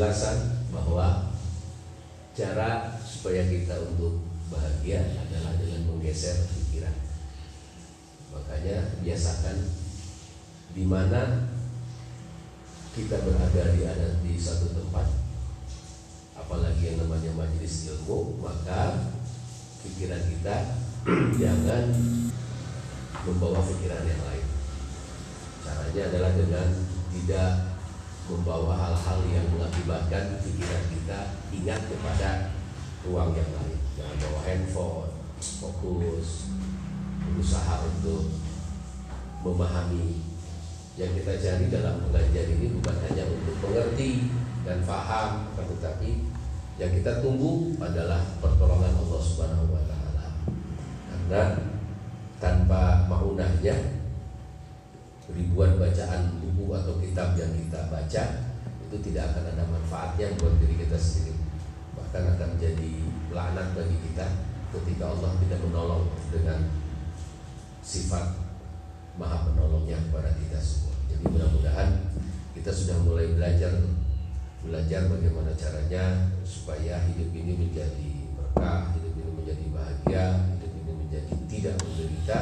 penjelasan bahwa cara supaya kita untuk bahagia adalah dengan menggeser pikiran. Makanya biasakan di mana kita berada di ada di satu tempat, apalagi yang namanya majelis ilmu, maka pikiran kita jangan membawa pikiran yang lain. Caranya adalah dengan tidak membawa hal-hal yang mengakibatkan pikiran kita ingat kepada ruang yang lain. Jangan bawa handphone, fokus, berusaha untuk memahami yang kita cari dalam pengajian ini bukan hanya untuk mengerti dan faham, tetapi yang kita tunggu adalah pertolongan Allah Subhanahu wa taala. Karena tanpa maunahnya ribuan bacaan buku atau kitab yang kita baca itu tidak akan ada manfaatnya buat diri kita sendiri. Bahkan akan menjadi laknat bagi kita ketika Allah tidak menolong dengan sifat maha penolongnya kepada kita semua. Jadi mudah-mudahan kita sudah mulai belajar belajar bagaimana caranya supaya hidup ini menjadi berkah, hidup ini menjadi bahagia, hidup ini menjadi tidak menderita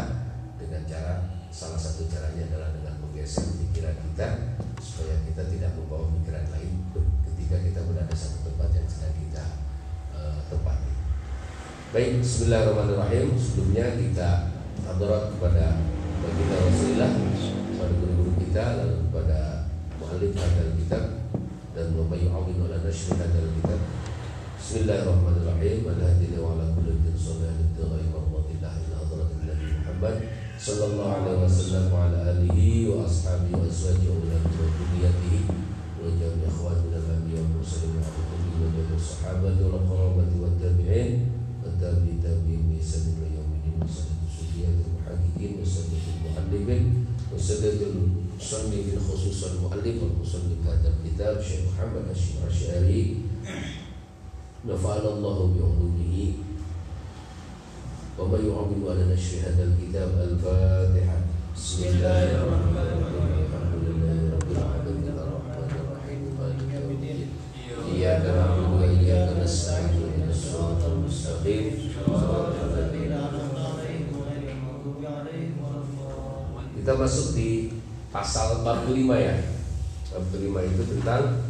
dengan cara salah satu caranya adalah dengan menggeser pikiran kita supaya kita tidak membawa pikiran lain ketika kita berada satu tempat yang sedang kita uh, tempati. Baik, Bismillahirrahmanirrahim. Sebelumnya kita hadirat kepada baginda Rasulullah, kepada guru-guru kita, lalu kepada muallif hadal kitab dan wa yu'awwinu ala nashri hadal kitab. Bismillahirrahmanirrahim. Al-hadina wa ala kulli din mardatillah ila hadratil nabi Muhammad jami'i akhwati min al-anbiya wal mursalin wa alihi wa jami'i sahabati wal qarabati wat tabi'in wa tabi'i tabi'in bi ihsan ila yaumil din sufiyat al-muhaqqiqin wa sadat al-muallimin wa sadat al-musannifin khususan muallif wal musannif hadal kitab Syekh Muhammad Hashim Asy'ari نفعنا الله بعلومه ومن يعظم على نشر هذا الكتاب الفاتحة بسم الله الرحمن الرحيم الحمد لله رب العالمين الرحمن الرحيم مالك يوم الدين إياك نعبد وإياك نستعين اهدنا الصراط المستقيم صراط الذين أنعمت عليهم غير المغضوب عليهم ولا الضالين Kita masuk di pasal 45 ya 45 itu tentang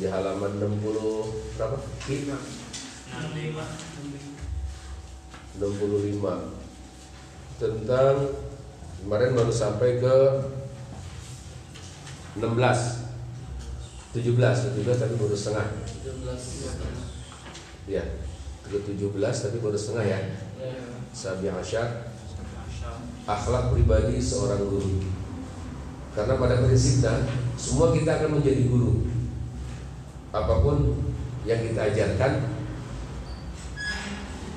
di halaman 60 berapa? 65 tentang kemarin baru sampai ke 16 17 17 tapi baru setengah. ya ke 17 tapi baru setengah ya. Sabi Asyar. Akhlak pribadi seorang guru. Karena pada prinsipnya Semua kita akan menjadi guru apa pun yang kita ajarkan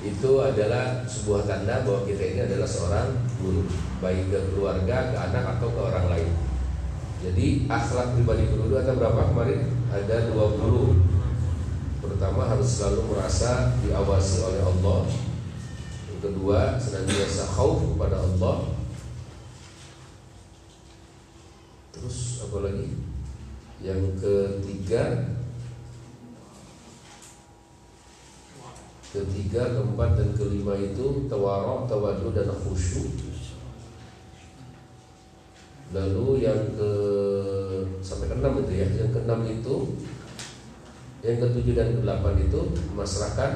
itu adalah sebuah tanda bahwa kita ini adalah seorang guru. Baik ke keluarga, ke anak atau ke orang lain. Jadi akhlak pribadi guru itu ada berapa kemarin? Ada 20 Pertama harus selalu merasa diawasi oleh Allah. Yang kedua senantiasa khauf kepada Allah. Terus apa lagi? Yang ketiga ketiga keempat dan kelima itu tawarok tawadu dan khusyuk lalu yang ke sampai ke enam itu ya. Yang keenam itu yang ketujuh dan kedelapan itu masyarakat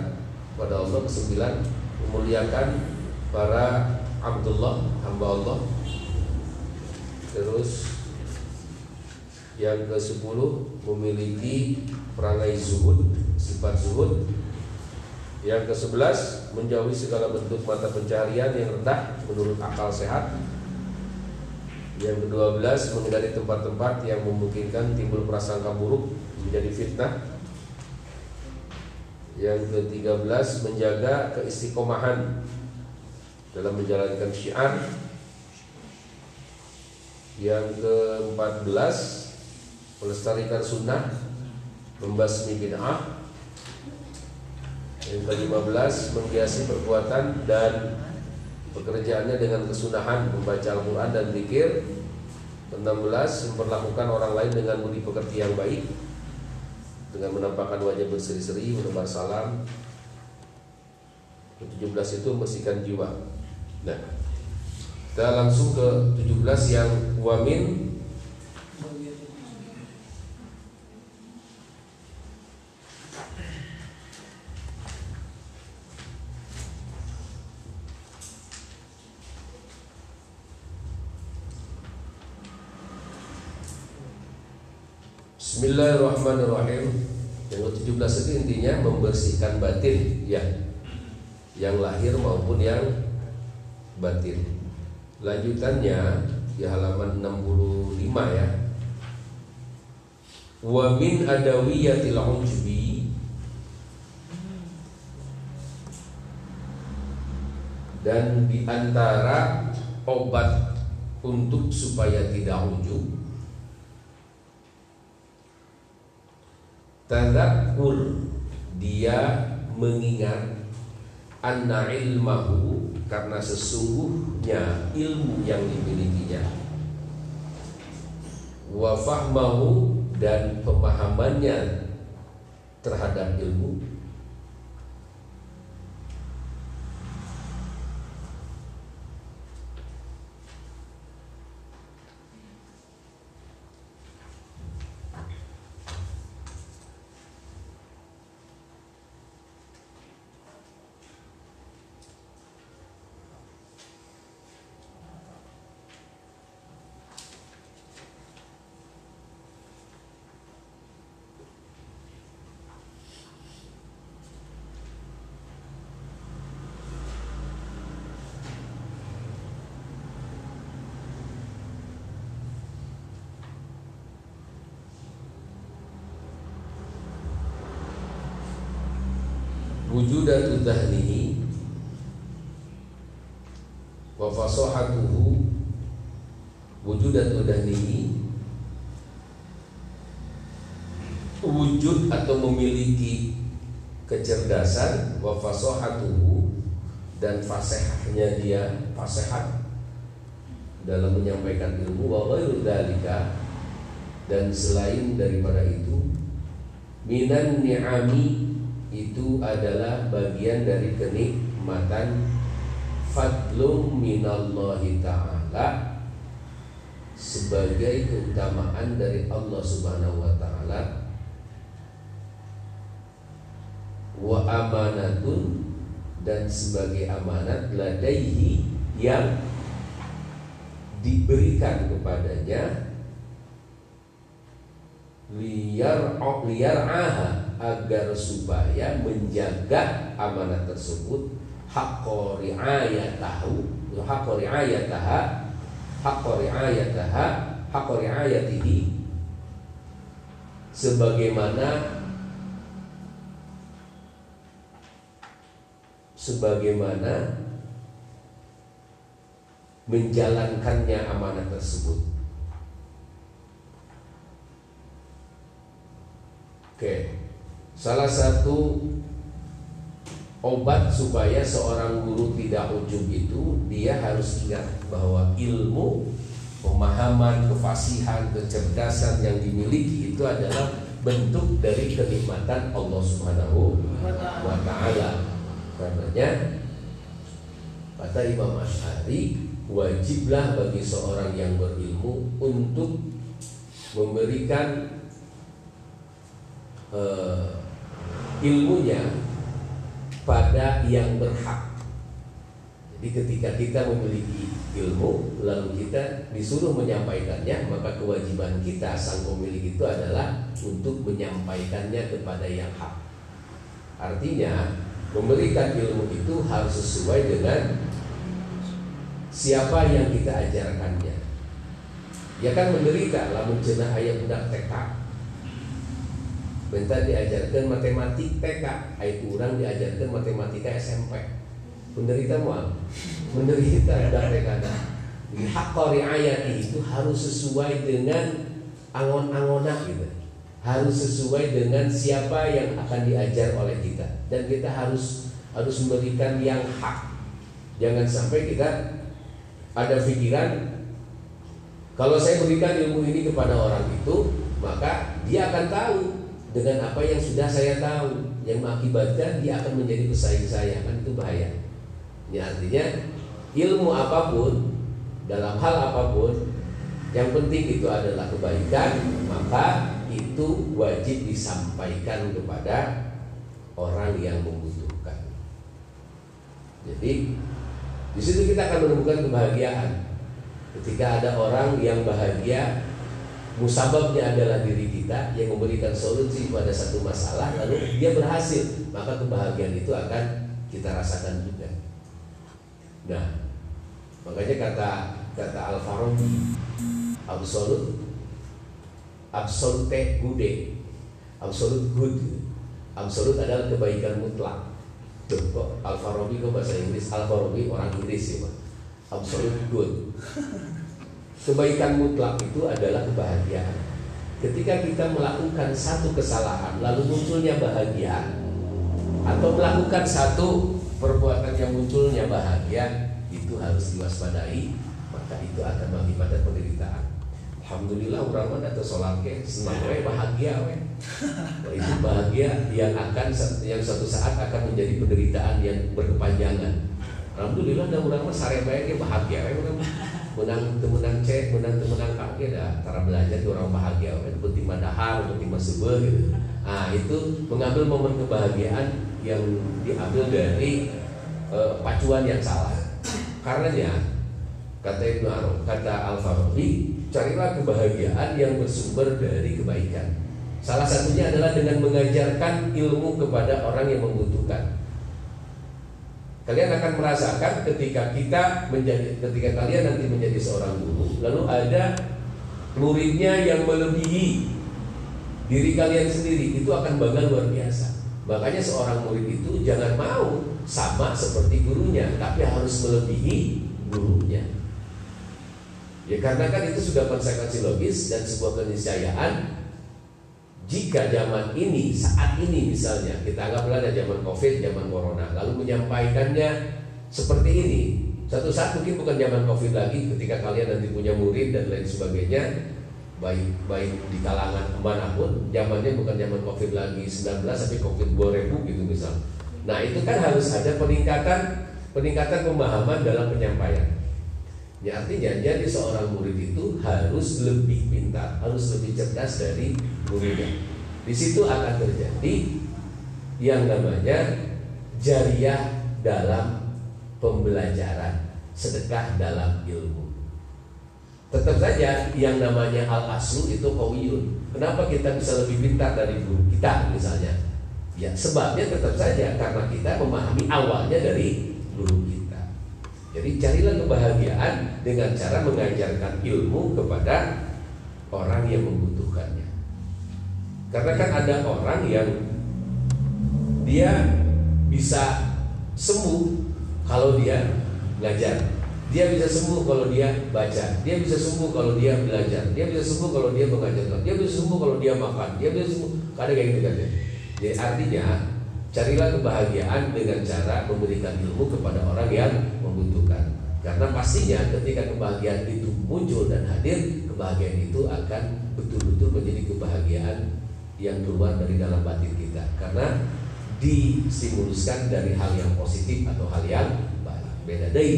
pada Allah kesembilan memuliakan para Abdullah hamba Allah. Terus yang ke sepuluh memiliki perangai zuhud sifat zuhud yang ke sebelas menjauhi segala bentuk mata pencarian yang rendah menurut akal sehat yang ke-12 menghindari tempat-tempat yang memungkinkan timbul prasangka buruk menjadi fitnah. Yang ke-13 menjaga keistiqomahan dalam menjalankan syiar. Yang ke-14 melestarikan sunnah, membasmi bid'ah. Yang ke-15 menghiasi perbuatan dan pekerjaannya dengan kesunahan membaca Al-Quran dan zikir. 16 memperlakukan orang lain dengan budi pekerti yang baik dengan menampakkan wajah berseri-seri menebar salam. 17 itu membersihkan jiwa. Nah kita langsung ke 17 yang wamin Bismillahirrahmanirrahim. Yang ke-17 itu intinya membersihkan batin ya. Yang lahir maupun yang batin. Lanjutannya di halaman 65 ya. Wa min adawiyatil ujbi dan di antara obat untuk supaya tidak ujub Tadakur dia mengingat anna ilmahu karena sesungguhnya ilmu yang dimilikinya. Wa fahmahu dan pemahamannya terhadap ilmu wujudatu dhahnihi wa fasahatuhu wujudatu dhahnihi wujud atau memiliki kecerdasan wa fasahatuhu dan fasihahnya dia fasihat dalam menyampaikan ilmu wa ghairu dan selain daripada itu minan ni'ami itu adalah bagian dari kenikmatan fadlum minallahi ta'ala sebagai keutamaan dari Allah Subhanahu wa taala wa amanatun dan sebagai amanat ladaihi yang diberikan kepadanya liar liar aha agar supaya menjaga amanah tersebut. Hak tahu hak riayataha hak riayataha hak riayatihi sebagaimana sebagaimana menjalankannya amanah tersebut. Oke. Salah satu obat supaya seorang guru tidak ujub itu dia harus ingat bahwa ilmu pemahaman, kefasihan, kecerdasan yang dimiliki itu adalah bentuk dari kenikmatan Allah Subhanahu wa taala. Karenanya kata Imam Asy'ari wajiblah bagi seorang yang berilmu untuk memberikan uh, ilmunya pada yang berhak. Jadi ketika kita memiliki ilmu lalu kita disuruh menyampaikannya maka kewajiban kita sang pemilik itu adalah untuk menyampaikannya kepada yang hak. Artinya memberikan ilmu itu harus sesuai dengan siapa yang kita ajarkannya. Ya kan menderita lah cenah ayat budak TK. Bentar diajarkan matematik TK, ayat kurang diajarkan matematika SMP menderita mual. Menderita ada rekada hak ayat itu harus sesuai dengan angon-angonak gitu harus sesuai dengan siapa yang akan diajar oleh kita. Dan kita harus harus memberikan yang hak. Jangan sampai kita ada pikiran kalau saya berikan ilmu ini kepada orang itu maka dia akan tahu dengan apa yang sudah saya tahu. Yang mengakibatkan dia akan menjadi pesaing saya. Kan itu bahaya. Ini artinya ilmu apa pun dalam hal apa pun yang penting itu adalah kebaikan, maka itu wajib disampaikan kepada orang yang membutuhkan. Jadi di situ kita akan menemukan kebahagiaan. Ketika ada orang yang bahagia, musababnya adalah diri kita yang memberikan solusi pada satu masalah, lalu dia berhasil, maka kebahagiaan itu akan kita rasakan juga. Nah, makanya kata kata Al Farabi absolut absolute good. Absolut good. Absolut adalah kebaikan mutlak. Tuh, kok Al Farabi kok bahasa Inggris? Al Farabi orang Inggris ya Pak. Absolut good. Kebaikan mutlak itu adalah kebahagiaan. Ketika kita melakukan satu kesalahan lalu munculnya bahagia atau melakukan satu perbuatan yang munculnya bahagia itu harus diwaspadai maka itu akan mengakibatkan penderitaan Alhamdulillah orang mana atau sholat ke? Senang we bahagia we. Itu bahagia yang akan yang suatu saat akan menjadi penderitaan yang berkepanjangan. Alhamdulillah ada orang mah sare bae bahagia we orang menang temenang cek menang temenang kaki ada cara belajar orang bahagia we. Penting madahar penting masuk gitu. Nah itu mengambil momen kebahagiaan yang diambil dari uh, pacuan yang salah. Karenanya kata Ibnu Arabi, kata Al Farabi, carilah kebahagiaan yang bersumber dari kebaikan. Salah satunya adalah dengan mengajarkan ilmu kepada orang yang membutuhkan. Kalian akan merasakan ketika kita menjadi ketika kalian nanti menjadi seorang guru, lalu ada muridnya yang melebihi diri kalian sendiri, itu akan bangga luar biasa. Makanya seorang murid itu jangan mau sama seperti gurunya, tapi harus melebihi gurunya. Ya karena kan itu sudah konsekuensi logis dan sebuah keniscayaan jika zaman ini, saat ini misalnya Kita anggaplah ada zaman covid, zaman corona Lalu menyampaikannya seperti ini. Satu saat mungkin bukan zaman covid lagi Ketika kalian nanti punya murid dan lain sebagainya baik baik di kalangan pun zamannya bukan zaman covid lagi 19 tapi covid 2000 gitu misal. Nah itu kan harus ada peningkatan peningkatan pemahaman dalam penyampaian ya artinya jadi seorang murid itu harus lebih pintar harus lebih cerdas dari gurunya di situ akan terjadi yang namanya jariah dalam pembelajaran sedekah dalam ilmu Tetap saja yang namanya al aslu itu kawiyun. Kenapa kita bisa lebih pintar dari guru kita misalnya? Ya sebabnya tetap saja karena kita memahami awalnya dari guru kita. Jadi carilah kebahagiaan dengan cara mengajarkan ilmu kepada orang yang membutuhkannya. Karena kan ada orang yang dia bisa sembuh kalau dia belajar dia bisa sembuh kalau dia baca, dia bisa sembuh kalau dia belajar, dia bisa sembuh kalau dia mengajarkan, dia bisa sembuh kalau dia makan, dia bisa sembuh. Kadang kayak gitu kan ya. Jadi artinya Carilah kebahagiaan dengan cara memberikan ilmu kepada orang yang membutuhkan. Karena pastinya ketika kebahagiaan itu muncul dan hadir, kebahagiaan itu akan betul-betul menjadi kebahagiaan yang keluar dari dalam batin kita. Karena distimuluskan dari hal yang positif atau hal yang baik. Beda deh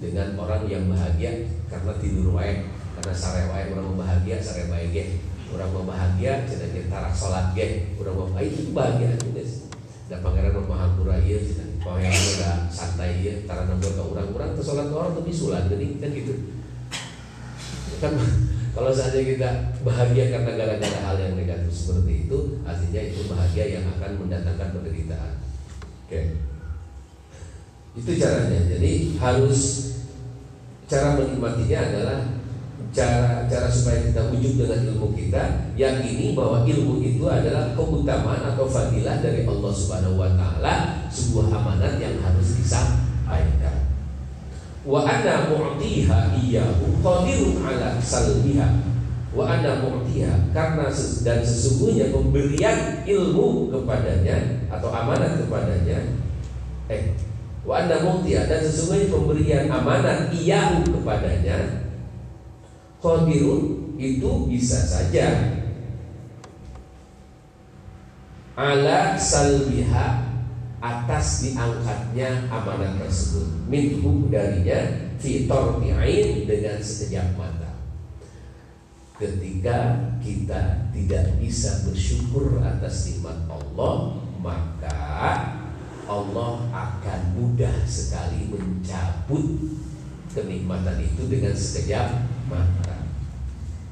dengan orang yang bahagia karena tidur wae, karena sare wae orang bahagia sare baik Orang bahagia cenah tarak salat ge, orang bahagia itu bahagia dan pangeran Mahampura iya pangeran udah santai iya karena buat orang-orang ke sholat orang tapi sulat jadi kan gitu. Kan? Kalau saja kita bahagia karena gara-gara hal yang negatif seperti itu artinya itu bahagia yang akan mendatangkan penderitaan. Oke. Itu caranya. Jadi harus cara menikmatinya adalah cara cara supaya kita wujud dengan ilmu kita yakini bahwa ilmu itu adalah keutamaan atau fadilah dari Allah Subhanahu wa taala sebuah amanat yang harus disampaikan. Wa anna mu'tiha iyyahu qadirun ala salbiha. Wa anna mu'tiha karena dan sesungguhnya pemberian ilmu kepadanya atau amanat kepadanya eh wa anna mu'tiha dan sesungguhnya pemberian amanat iyyahu kepadanya Qadirun itu bisa saja. Ala salbiha atas diangkatnya amanah tersebut. Minhu darinya fitor bi'ain dengan sekejap mata. Ketika kita tidak bisa bersyukur atas nikmat Allah maka Allah akan mudah sekali mencabut kenikmatan itu dengan sekejap mata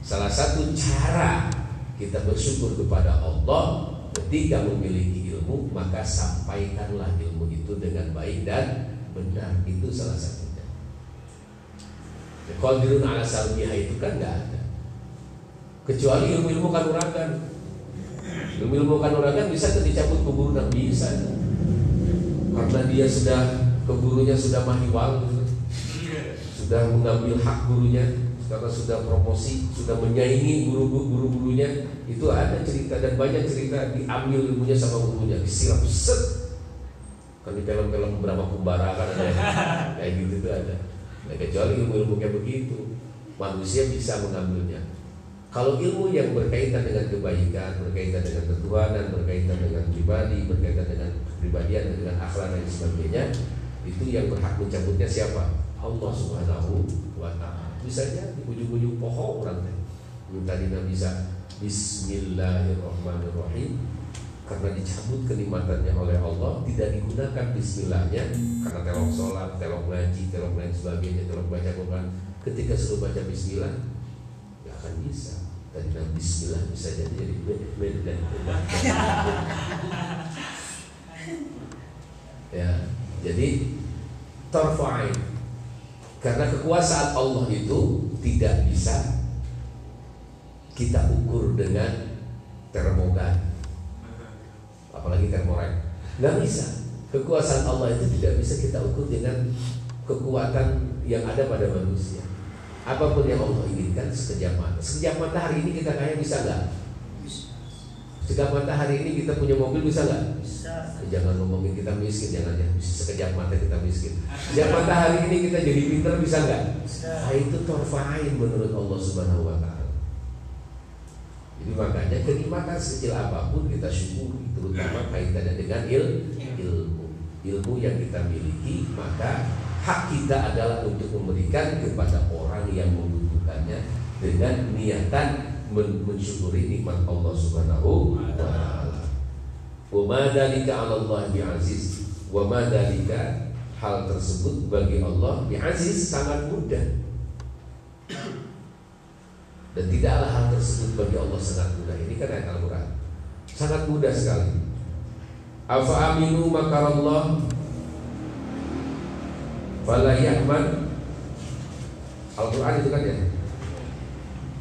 Salah satu cara kita bersyukur kepada Allah ketika memiliki ilmu maka sampaikanlah ilmu itu dengan baik dan benar itu salah satunya. Qadirun ala salbiha itu kan nggak ada. Kecuali ilmu-ilmu kanuragan. Ilmu-ilmu kanuragan bisa dicabut keburu dan bisa. Karena dia sudah keburunya sudah mahiwal sudah mengambil hak gurunya karena sudah promosi, sudah menyaingi guru-guru-gurunya, itu ada cerita dan banyak cerita diambil ilmunya sama gurunya, disiram set. Kan di film-film berapa kumbara kan ada kayak gitu tuh ada. Nah, kecuali ilmu-ilmu kayak begitu, manusia bisa mengambilnya. Kalau ilmu yang berkaitan dengan kebaikan, berkaitan dengan ketuhanan, berkaitan dengan pribadi, berkaitan dengan kepribadian dan dengan akhlak dan sebagainya, itu yang berhak mencabutnya siapa? Allah Subhanahu wa taala bisa jadi ujung-ujung pohon orang teh. Minta dina bisa Bismillahirrahmanirrahim. Karena dicabut kenikmatannya oleh Allah tidak digunakan Bismillahnya. Karena telok sholat, telok ngaji, telok lain sebagainya, telok baca Quran. Ketika sudah baca Bismillah nggak akan bisa. Tadi Bismillah bisa jadi jadi dan ya jadi tarfa'in karena kekuasaan Allah itu tidak bisa kita ukur dengan termogan. Apalagi termorek nggak bisa. Kekuasaan Allah itu tidak bisa kita ukur dengan kekuatan yang ada pada manusia. Apa pun yang Allah inginkan sekejap mata. Sekejap mata hari ini kita kaya bisa nggak sekejap mata hari ini kita punya mobil bisa nggak Jangan ngomongin kita miskin, jangan ya. Sekejap mata kita miskin. Sekejap mata hari ini kita jadi pinter bisa nggak? Nah, itu torfain menurut Allah Subhanahu Wa Taala. Jadi makanya kenikmatan sekecil apa pun kita syukuri, terutama kaitannya dengan il, ilmu. Ilmu yang kita miliki, maka hak kita adalah untuk memberikan kepada orang yang membutuhkannya dengan niatan mensyukuri nikmat Allah Subhanahu wa taala. Wa Allah bi'aziz. Wa ma hal tersebut bagi Allah bi'aziz sangat mudah. Dan tidaklah hal tersebut bagi Allah sangat mudah. Ini kan ayat Al-Qur'an. Sangat mudah sekali. Afa aminu makarallah fala ya'man Al-Qur'an itu kan ya.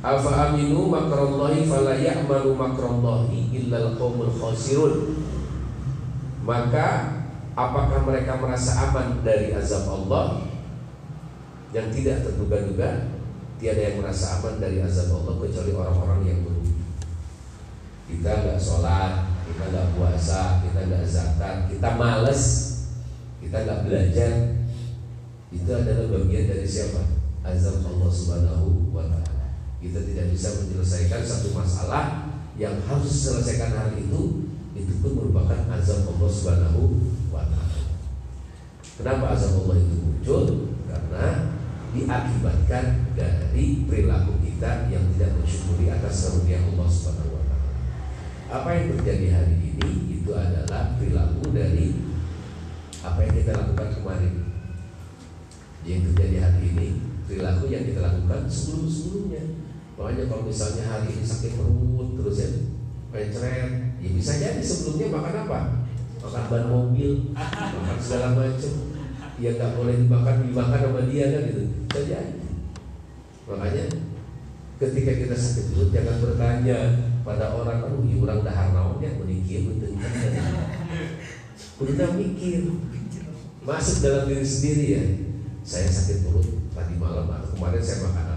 Afa aminu makrallahi fala ya'manu makrallahi illa al-qaumul khasirun. Maka apakah mereka merasa aman dari azab Allah yang tidak terduga-duga? Tiada yang merasa aman dari azab Allah kecuali orang-orang yang merugi. Kita nggak sholat, kita nggak puasa, kita nggak zakat, kita males, kita nggak belajar, itu adalah bagian dari siapa? Azab Allah Subhanahu wa taala. Kita tidak bisa menyelesaikan satu masalah yang harus diselesaikan hari itu, itu pun merupakan azab Allah Subhanahu wa taala. Kenapa azab Allah itu muncul? Karena diakibatkan dari perilaku kita yang tidak bersyukuri atas karunia Allah Subhanahu wa taala. Apa yang terjadi hari ini itu adalah perilaku dari apa yang kita lakukan kemarin. Yang terjadi hari ini perilaku yang kita lakukan sebelum-sebelumnya. Makanya kalau misalnya hari ini sakit perut terus ya pencret, ya bisa jadi sebelumnya makan apa? Makan ban mobil, makan segala macam. Ya nggak boleh dimakan dimakan sama dia kan gitu. Bisa jadi. Makanya ketika kita sakit perut jangan bertanya pada orang kan oh, orang dahar naon ya menikir betul Udah mikir masuk dalam diri sendiri ya. Saya sakit perut tadi malam atau kemarin saya makan.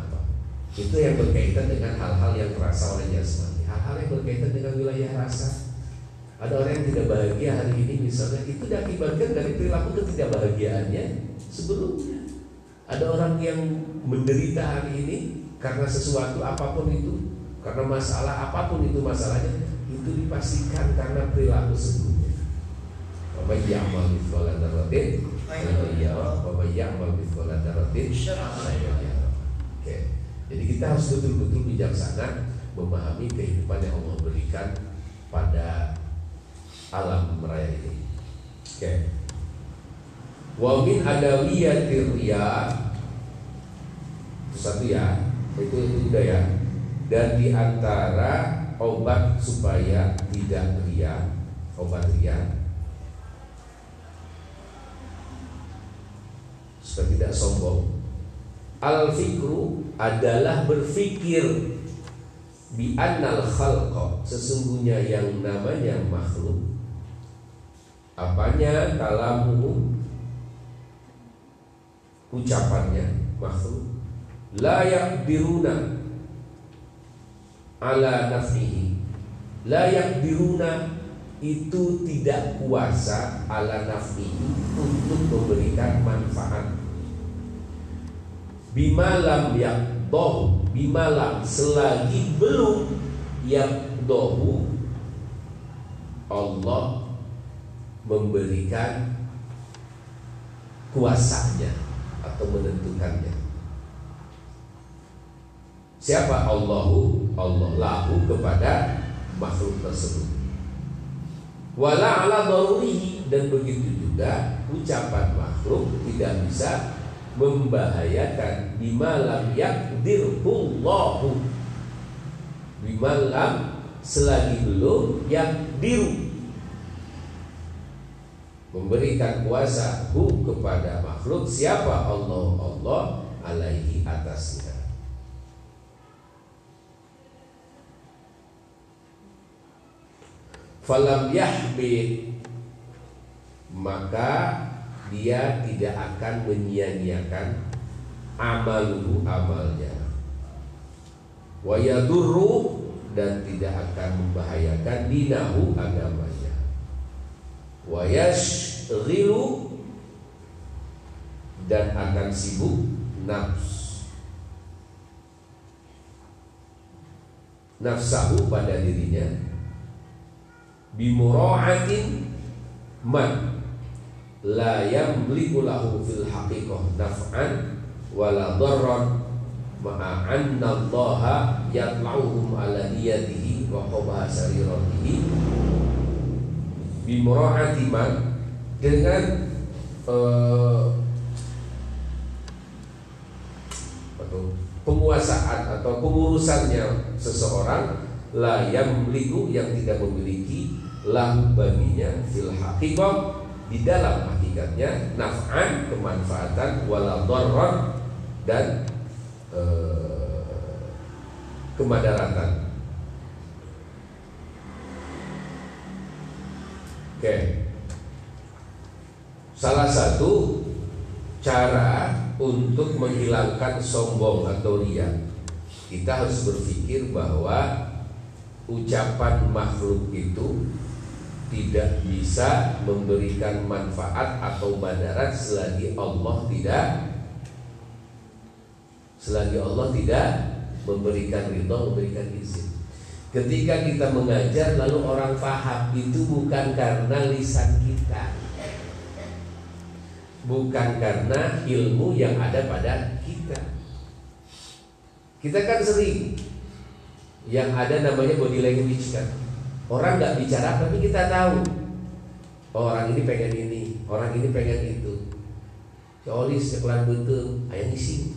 Itu yang berkaitan dengan hal-hal yang terasa oleh jasmani. Hal-hal yang berkaitan dengan wilayah rasa. Ada orang yang tidak bahagia hari ini misalnya itu diakibatkan dari perilaku ketidakbahagiaannya sebelumnya. Ada orang yang menderita hari ini karena sesuatu apa pun itu, karena masalah apa pun itu masalahnya, itu dipastikan karena perilaku sebelumnya. Wa ya'mal mithqala dzarratin wa ya'mal mithqala dzarratin Oke. Jadi kita harus betul-betul bijaksana memahami kehidupan yang Allah berikan pada alam raya ini. Oke. Wa min adawiyatir riya itu satu ya, itu itu ya. Dan di antara obat supaya tidak ria, obat ria supaya tidak sombong. Al fikru adalah berfikir. Bi annal khalqa sesungguhnya yang namanya makhluk. Apanya? Kalamu ucapannya makhluk. Layak diruna ala nafsihi layak diruna itu tidak kuasa ala nafsihi untuk memberikan manfaat bimalam yang doh bimalam selagi belum yang dohu Allah memberikan kuasanya atau menentukannya. Siapa Allahu? Allah lahu kepada makhluk tersebut. Wala ala dan begitu juga ucapan makhluk tidak bisa membahayakan bimalam yakdirhullahu bimalam selagi belum yang diru memberikan kuasa hu kepada makhluk siapa? Allah Allah alaihi atasnya. Falam yahbid maka dia tidak akan menyia-nyiakan amaluhu amalnya. Wa yadurru dan tidak akan membahayakan dinahu agamanya. Wa yashghilu dan akan sibuk nafs. Nafsahu pada dirinya. Bimura'atin man la yamliku lahu fil haqiqah naf'an wala darran ma'a anna Allah yatla'uhum ala niyatihi wa qabaha sariratihi bimura'ati man dengan uh, penguasaan atau pengurusannya seseorang la yamliku yang tidak memiliki lahu baginya fil haqiqah di dalam hakikatnya naf'an kemanfaatan wala dharran dan e, kemadaratan. Oke. Salah satu cara untuk menghilangkan sombong atau ria kita harus berpikir bahwa ucapan makhluk itu tidak bisa memberikan manfaat atau madarat selagi Allah tidak selagi Allah tidak memberikan ridho, memberikan izin. Ketika kita mengajar lalu orang faham itu bukan karena lisan kita. Bukan karena ilmu yang ada pada kita. Kita kan sering yang ada namanya body language kan Orang nggak bicara tapi kita tahu oh, orang ini pengen ini, orang ini pengen itu. Colis ceklan betul, ayah ngisi.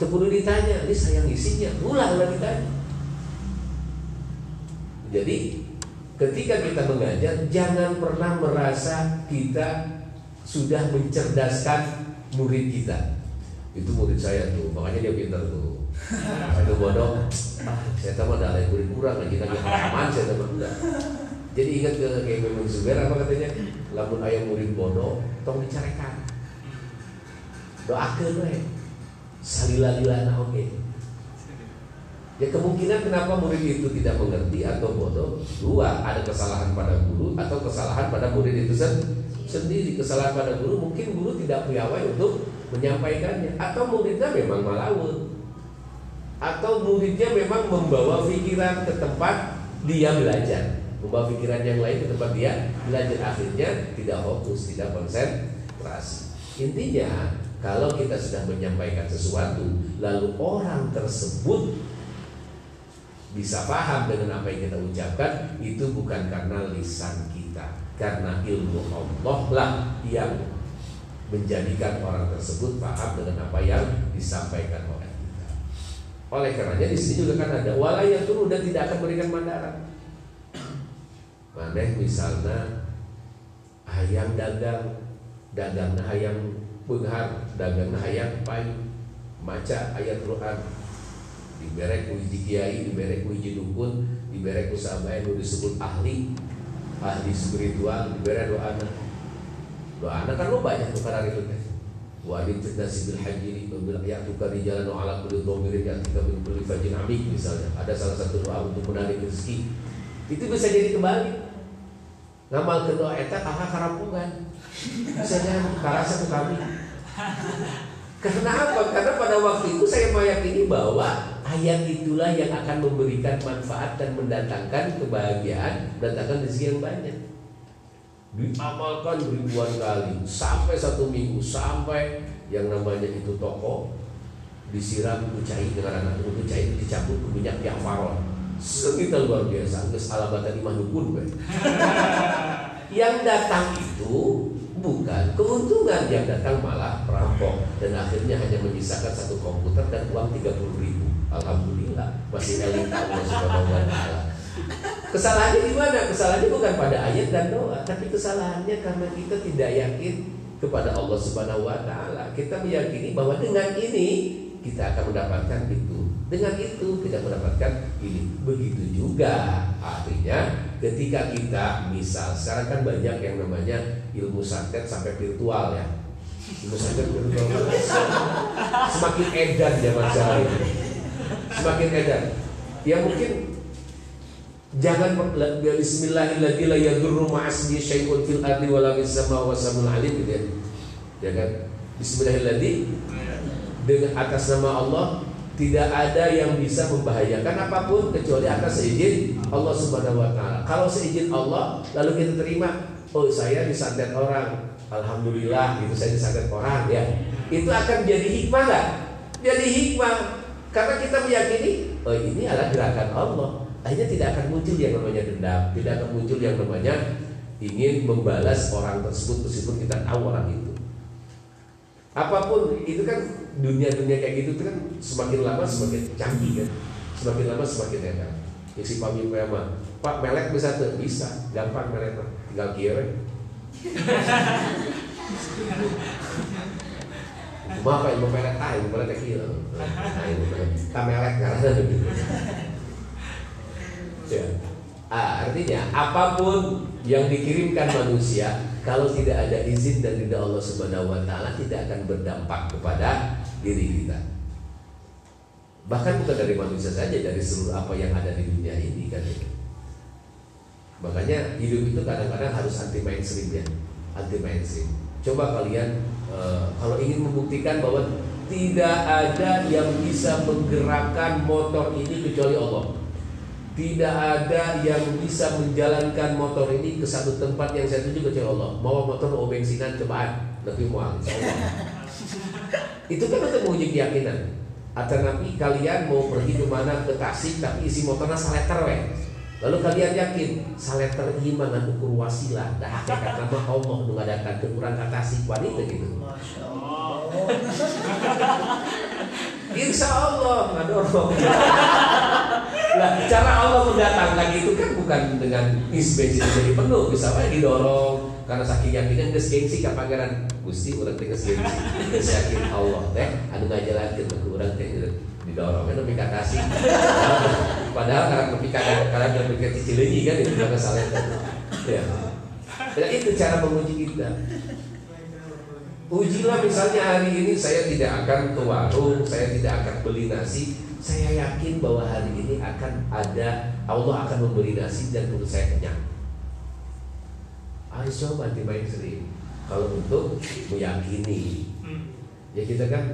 Terperlu ditanya, ini saya ngisinya, ulang lagi tanya. Jadi ketika kita mengajar jangan pernah merasa kita sudah mencerdaskan murid kita. Itu murid saya tuh, makanya dia pintar tuh. Satu bodoh, saya tahu ada yang murid kurang lagi lagi halaman saya tahu enggak. Jadi ingat ke kayak memang Zubair apa katanya? Lamun ayam murid bodoh, tong dicarekan. Doakan we. Salila-lilana oke. Ya kemungkinan kenapa murid itu tidak mengerti atau bodoh Dua, ada kesalahan pada guru Atau kesalahan pada murid itu sendiri Kesalahan pada guru mungkin guru tidak piawai untuk menyampaikannya. Atau muridnya memang malawun atau muridnya memang membawa pikiran ke tempat dia belajar. Membawa pikiran yang lain ke tempat dia belajar. Akhirnya tidak fokus tidak konsentrasi intinya kalau kita sudah menyampaikan sesuatu lalu orang tersebut bisa paham dengan apa yang kita ucapkan itu bukan karena lisan kita. Karena ilmu Allah lah yang menjadikan orang tersebut paham dengan apa yang disampaikan oleh oleh karenanya di sini juga kan ada wala yang turun dan tidak akan berikan mandaran. Mana misalnya ayam dagang, dagang ayam benghar, dagang ayam pai, maca ayat Quran, diberek uji kiai, diberek uji dukun, diberek usaha disebut ahli, ahli spiritual, diberek doa doa anak kan lo banyak tuh karena itu wa adin fitnasi bil haji bil ya'tuka rijalan wa ala kulli dhamirin ya'tika min kulli fajin amik misalnya. Ada salah satu doa untuk menarik rezeki. Itu bisa jadi kembali. Ngamal ke doa eta kakak karampungan bisa jadi karasa ke kami. Karena apa? Karena pada waktu itu saya meyakini bahwa ayat itulah yang akan memberikan manfaat dan mendatangkan kebahagiaan, mendatangkan rezeki yang banyak diamalkan ribuan kali. Sampai satu minggu sampai yang namanya itu toko disiram kucai dengan anak itu kucai dicampur ke minyak yang faron sekitar luar biasa. Nges alabatan imah dukun yang datang itu bukan keuntungan. Yang datang malah perampok. Dan akhirnya hanya menyisakan satu komputer dan uang 30 ribu. Alhamdulillah masih elit. Allah subhanahu wa taala Kesalahannya di mana? Kesalahannya bukan pada ayat dan doa, tapi kesalahannya karena kita tidak yakin kepada Allah Subhanahu wa taala. Kita meyakini bahwa dengan ini kita akan mendapatkan itu. Dengan itu kita mendapatkan ini. Begitu juga artinya ketika kita misal sekarang kan banyak yang namanya ilmu santet sampai virtual ya. Ilmu santet virtual semakin edan zaman sekarang. Semakin edan. Ya mungkin Jangan Bismillahirrahmanirrahim ma'asmi syai'un fil ardi fis gitu ya. Ya kan? Bismillahirrahmanirrahim dengan atas nama Allah tidak ada yang bisa membahayakan apa pun kecuali atas seizin Allah Subhanahu wa taala. Kalau seizin Allah lalu kita terima, oh saya disantet orang, alhamdulillah gitu saya disantet orang ya. Itu akan jadi hikmah enggak? Jadi hikmah karena kita meyakini oh ini adalah gerakan Allah akhirnya tidak akan muncul yang namanya dendam, tidak akan muncul yang namanya ingin membalas orang tersebut meskipun kita tahu orang itu. Apa pun itu kan dunia-dunia kayak gitu kan semakin lama semakin canggih kan, semakin lama semakin enak. Ya si Pak Mimpa Pak melek bisa tuh bisa, gampang melek tinggal kira. Cuma apa yang mau melek ah, melek kira. Nah, ini melek karena gitu. Ya. Ah, artinya apa pun yang dikirimkan manusia kalau tidak ada izin dan tidak Allah Subhanahu wa taala tidak akan berdampak kepada diri kita. Bahkan bukan dari manusia saja, dari seluruh apa yang ada di dunia ini kan. Makanya hidup itu kadang-kadang harus anti mainstream ya, anti mainstream. Coba kalian uh, kalau ingin membuktikan bahwa tidak ada yang bisa menggerakkan motor ini kecuali Allah. Tidak ada yang bisa menjalankan motor ini ke satu tempat yang saya tuju kecuali Allah. Mau motor mau bensinan cobaan lebih mual Itu kan untuk menguji keyakinan. Atau nanti kalian mau pergi ke mana ke Tasik tapi isi motornya saleter weh. Lalu kalian yakin saleter iman dan ukur wasilah dah hakikat nama Allah mengadakan kekurang Tasik wanita gitu. Insya Allah ngadorong. Nah, cara Allah mendatangkan itu kan bukan dengan isi bensin jadi penuh, bisa didorong karena saking yakinnya geus gengsi ka pangeran. Gusti urang teh geus gengsi. Yakin Allah teh anu ngajalankeun ke urang teh didorong. Anu nepi ka kasih padahal karena nepi ka karena nepi ka cicileunya kan itu karena salah. Ya. Dan itu cara menguji kita. Ujilah misalnya hari ini saya tidak akan ke warung, saya tidak akan beli nasi, saya yakin bahwa hari ini akan ada Allah akan memberi nasi dan perut saya kenyang. Harus coba di mainstream. Kalau untuk meyakini, ya kita kan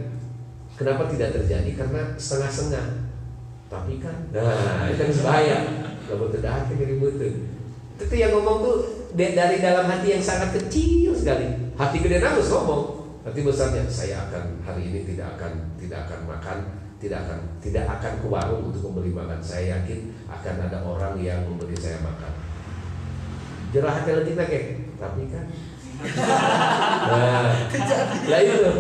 kenapa tidak terjadi karena setengah-setengah. Tapi kan, nah itu kan bahaya. Kalau tidak jadi betul. Itu yang ngomong tuh dari dalam hati yang sangat kecil sekali Hati gede harus ngomong. Hati besarnya saya akan hari ini tidak akan tidak akan makan, tidak akan tidak akan ke warung untuk membeli makan. Saya yakin akan ada orang yang memberi saya makan. Jerah hati lagi? Kayak, tapi kan? Nah, nah itu.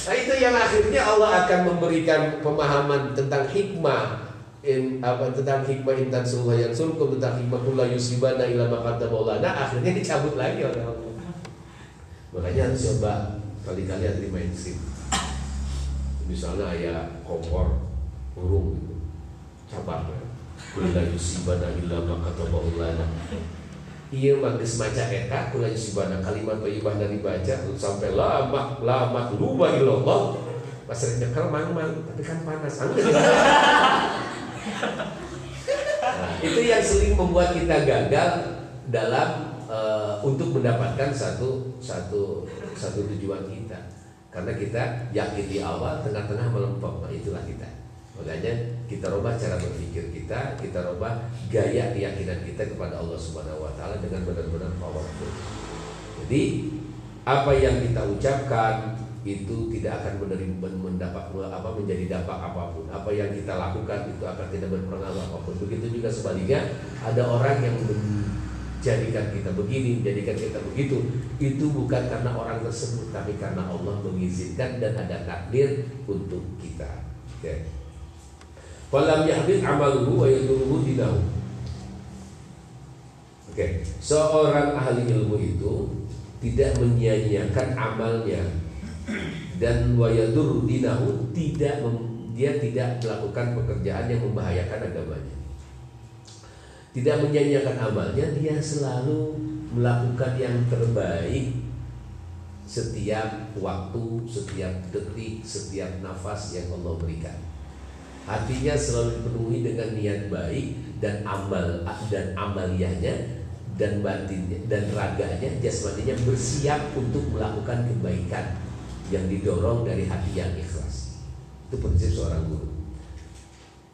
Nah itu yang akhirnya Allah akan memberikan pemahaman tentang hikmah in, apa tentang hikmah intan suha yang surkum tentang hikmah kula yusibana ila makata maulana akhirnya dicabut lagi oleh Allah. Makanya harus coba kali-kali anti mainstream. Misalnya ayah kompor burung gitu, cabar ya. Kula yusibana illa maka tabaulana. Iya magis maca eta kula yusibana kalimat thayyibah dari baca sampai lama lama luba ilallah. Pas nyekel mang-mang tapi kan panas. nah, itu yang sering membuat kita gagal dalam uh, untuk mendapatkan satu satu satu tujuan kita karena kita yakin di awal tengah-tengah melempem nah, itulah kita. Makanya kita rubah cara berpikir kita kita rubah gaya keyakinan kita kepada Allah Subhanahu Wa Taala dengan benar-benar powerful. Jadi apa yang kita ucapkan itu tidak akan menerima mendapat apa menjadi dampak apa pun. Apa yang kita lakukan itu akan tidak berpengaruh apa pun. Begitu juga sebaliknya ada orang yang jadikan kita begini, jadikan kita begitu. Itu bukan karena orang tersebut, tapi karena Allah mengizinkan dan ada takdir untuk kita. Oke. Falam yahbit amaluhu wa yaduruhu dinahu. Oke, seorang ahli ilmu itu tidak menyia-nyiakan amalnya dan wayadur dinahu tidak dia tidak melakukan pekerjaan yang membahayakan agamanya tidak menyanyiakan amalnya, dia selalu melakukan yang terbaik setiap waktu, setiap detik, setiap nafas yang Allah berikan. Hatinya selalu dipenuhi dengan niat baik dan amal dan amaliyahnya dan batinnya dan raganya jasmaninya bersiap untuk melakukan kebaikan yang didorong dari hati yang ikhlas. Itu prinsip seorang guru.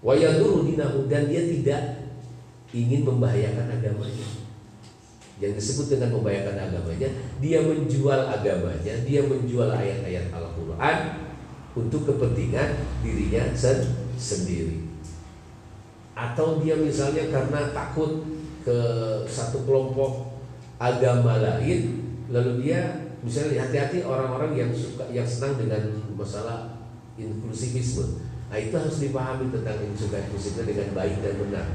Wayaduru dinahu dan dia tidak ingin membahayakan agamanya. Yang disebut dengan membahayakan agamanya, dia menjual agamanya, dia menjual ayat-ayat Al-Quran untuk kepentingan dirinya sendiri. Atau dia misalnya karena takut ke satu kelompok agama lain, lalu dia misalnya hati-hati orang-orang yang suka yang senang dengan masalah inklusivisme. Nah itu harus dipahami tentang inklusivisme dengan baik dan benar.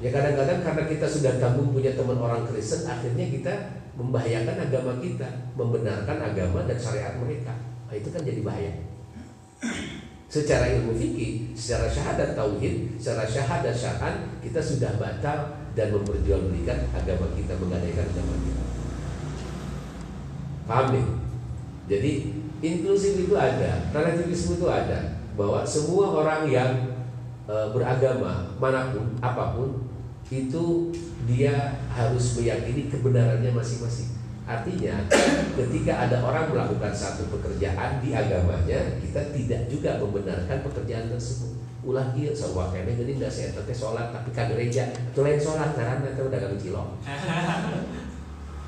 Ya kadang-kadang karena kita sudah tanggung punya teman orang Kristen, akhirnya kita membahayakan agama kita, membenarkan agama dan syariat mereka. Nah, itu kan jadi bahaya. Secara ilmu fikih, secara syahadat tauhid, secara syahadat syar'an kita sudah batal dan memperjualbelikan agama kita, menggadaikan agama kita. Paham nih? Jadi inklusif itu ada, relativisme itu ada, bahwa semua orang yang e, beragama mana pun apa pun itu dia harus meyakini kebenarannya masing-masing. Artinya, ketika ada orang melakukan satu pekerjaan di agamanya, kita tidak juga membenarkan pekerjaan tersebut. Ulah dia sebuah kene jadi nggak saya sholat tapi ke gereja itu lain karena itu udah gak cilok.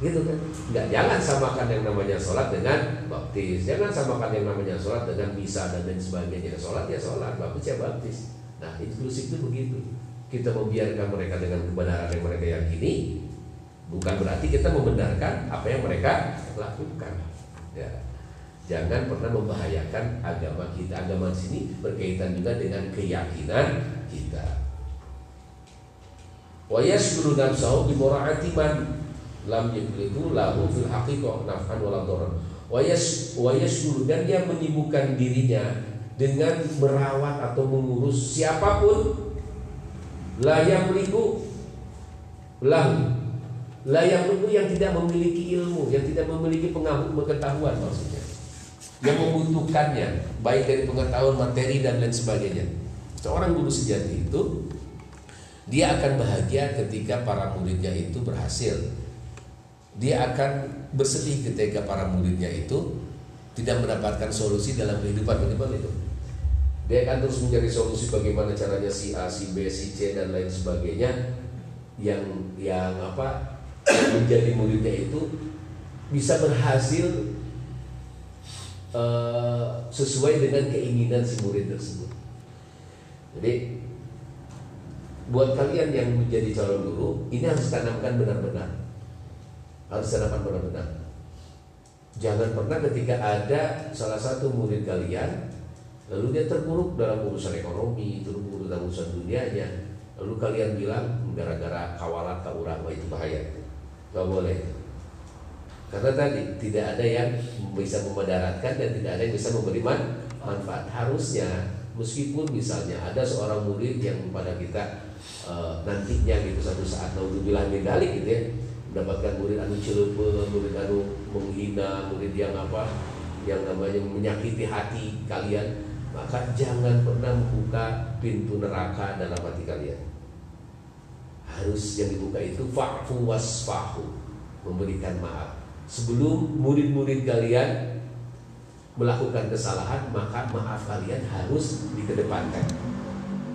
Gitu kan? Nggak jangan samakan yang namanya sholat dengan baptis. Jangan samakan yang namanya sholat dengan misa dan lain sebagainya. Sholat ya sholat baptis ya baptis. Nah inklusif itu begitu kita membiarkan mereka dengan kebenaran yang mereka yakini bukan berarti kita membenarkan apa yang mereka lakukan. Ya jangan pernah membahayakan agama kita. Agama sini berkaitan juga dengan keyakinan kita. Wa yashkuru nafsahu bi man lam yamliku lahu fil haqiqah naf'an wala dharar wa yashghulu dan dia menyibukkan dirinya dengan merawat atau mengurus siapa pun la yamliku lahu la yamliku yang tidak memiliki ilmu yang tidak memiliki pengetahuan maksudnya. Yang membutuhkannya baik dari pengetahuan materi dan lain sebagainya. Seorang guru sejati itu dia akan bahagia ketika para muridnya itu berhasil. Dia akan bersedih ketika para muridnya itu tidak mendapatkan solusi dalam kehidupan kehidupan itu. Dia akan terus mencari solusi bagaimana caranya si A, si B, si C dan lain sebagainya yang yang apa menjadi muridnya itu bisa berhasil uh, sesuai dengan keinginan si murid tersebut. Jadi buat kalian yang menjadi calon guru ini harus tanamkan benar-benar harus ditanamkan benar-benar. Jangan pernah ketika ada salah satu murid kalian lalu dia terpuruk dalam urusan ekonomi, terpuruk dalam urusan dunianya, lalu kalian bilang gara-gara kawalat tak urang itu bahaya itu. Gak boleh. Karena tadi tidak ada yang bisa memadaratkan dan tidak ada yang bisa memberi manfaat. Harusnya meskipun misalnya ada seorang murid yang pada kita uh, nantinya gitu satu saat mau dibilang medali gitu ya mendapatkan murid anu celepe, murid anu menghina, murid yang apa, yang namanya menyakiti hati kalian, maka jangan pernah membuka pintu neraka dalam hati kalian. Harus yang dibuka itu fa'fu wasfahu, memberikan maaf. Sebelum murid-murid kalian melakukan kesalahan, maka maaf kalian harus dikedepankan